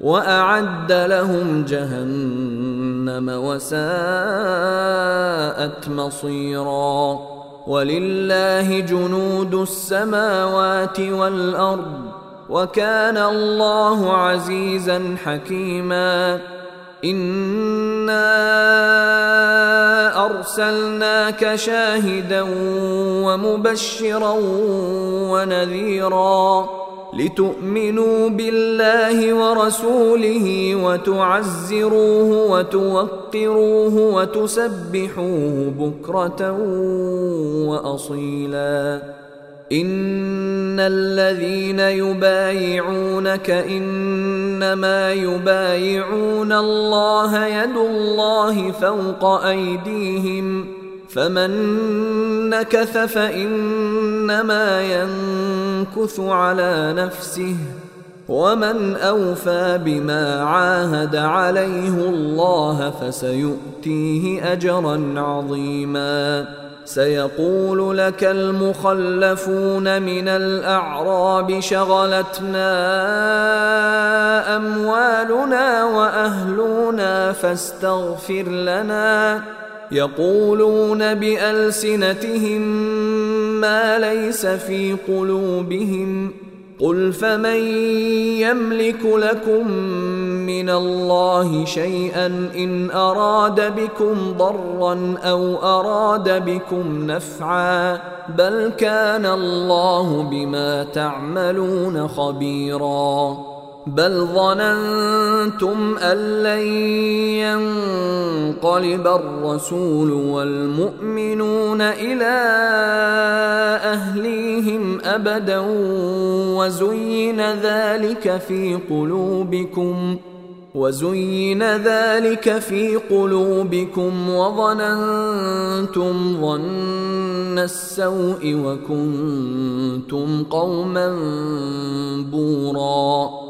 وأعد لهم جهنم وساءت مصيرا. ولله جنود السماوات والأرض وكان الله عزيزا حكيما. إنا أرسلناك شاهدا ومبشرا ونذيرا. لتؤمنوا بالله ورسوله وتعزروه وتوقروه وتسبحوه بكرة وأصيلا. إن الذين يبايعونك إنما يبايعون الله يد الله فوق أيديهم فمن نكث فإنما ينكث على نفسه ومن أوفى بما عاهد عليه الله فسيؤتيه أجرا عظيما. سيقول لك المخلفون من الأعراب شغلتنا أموالنا وأهلنا فاستغفر لنا. يقولون بألسنتهم ما ليس في قلوبهم. قل فمن يملك لكم من الله شيئا إن أراد بكم ضرا أو أراد بكم نفعا بل كان الله بما تعملون خبيرا. بل ظننتم أن لن ينقلب الرسول والمؤمنون إلى أبدا وزين ذلك في قلوبكم وزين ذلك في قلوبكم وظننتم ظن السوء وكنتم قوما بورا.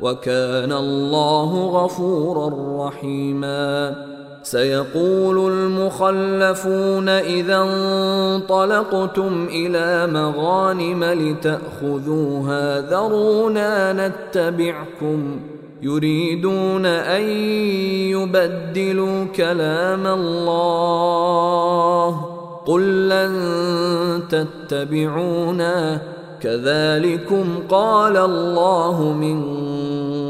وكان الله غفورا رحيما. سيقول المخلفون إذا انطلقتم إلى مغانم لتأخذوها ذرونا نتبعكم. يريدون أن يبدلوا كلام الله. قل لن تتبعونا. كذلكم قال الله من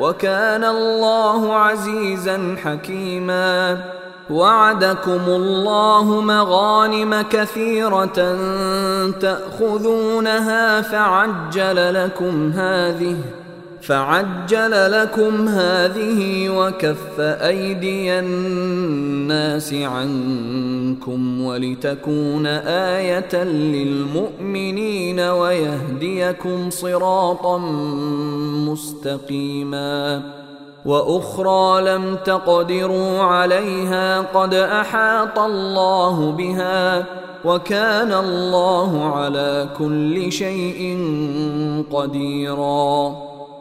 وكان الله عزيزا حكيما. وعدكم الله مغانم كثيرة تأخذونها فعجل لكم هذه فعجل لكم هذه وكف أيدي الناس عنكم ولتكون آية للمؤمنين ويهديكم صراطا مستقيما وأخرى لم تقدروا عليها قد أحاط الله بها وكان الله على كل شيء قديرا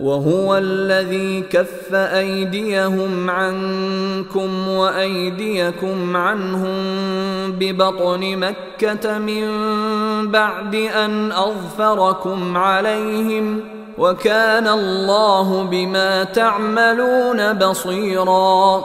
وهو الذي كف أيديهم عنكم وأيديكم عنهم ببطن مكة من بعد أن أظفركم عليهم وكان الله بما تعملون بصيرا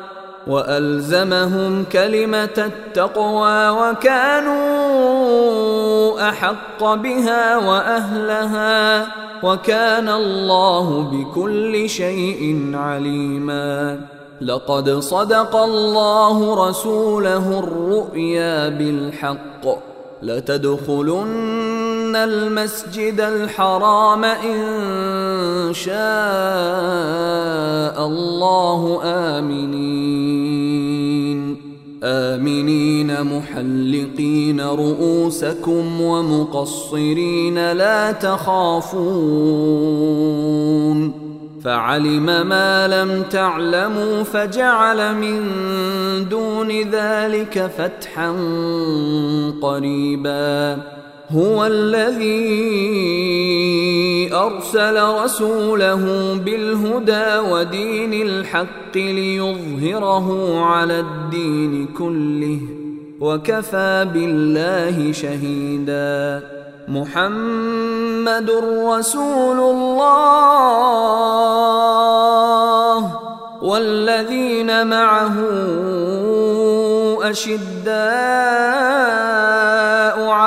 وألزمهم كلمة التقوى وكانوا أحق بها وأهلها وكان الله بكل شيء عليما. لقد صدق الله رسوله الرؤيا بالحق. لتدخلن المسجد الحرام إن شاء الله آمنين. آمنين محلقين رؤوسكم ومقصرين لا تخافون. فعلم ما لم تعلموا فجعل من دون ذلك فتحا قريبا. هو الذي أرسل رسوله بالهدى ودين الحق ليظهره على الدين كله وكفى بالله شهيدا. محمد رسول الله والذين معه أشداء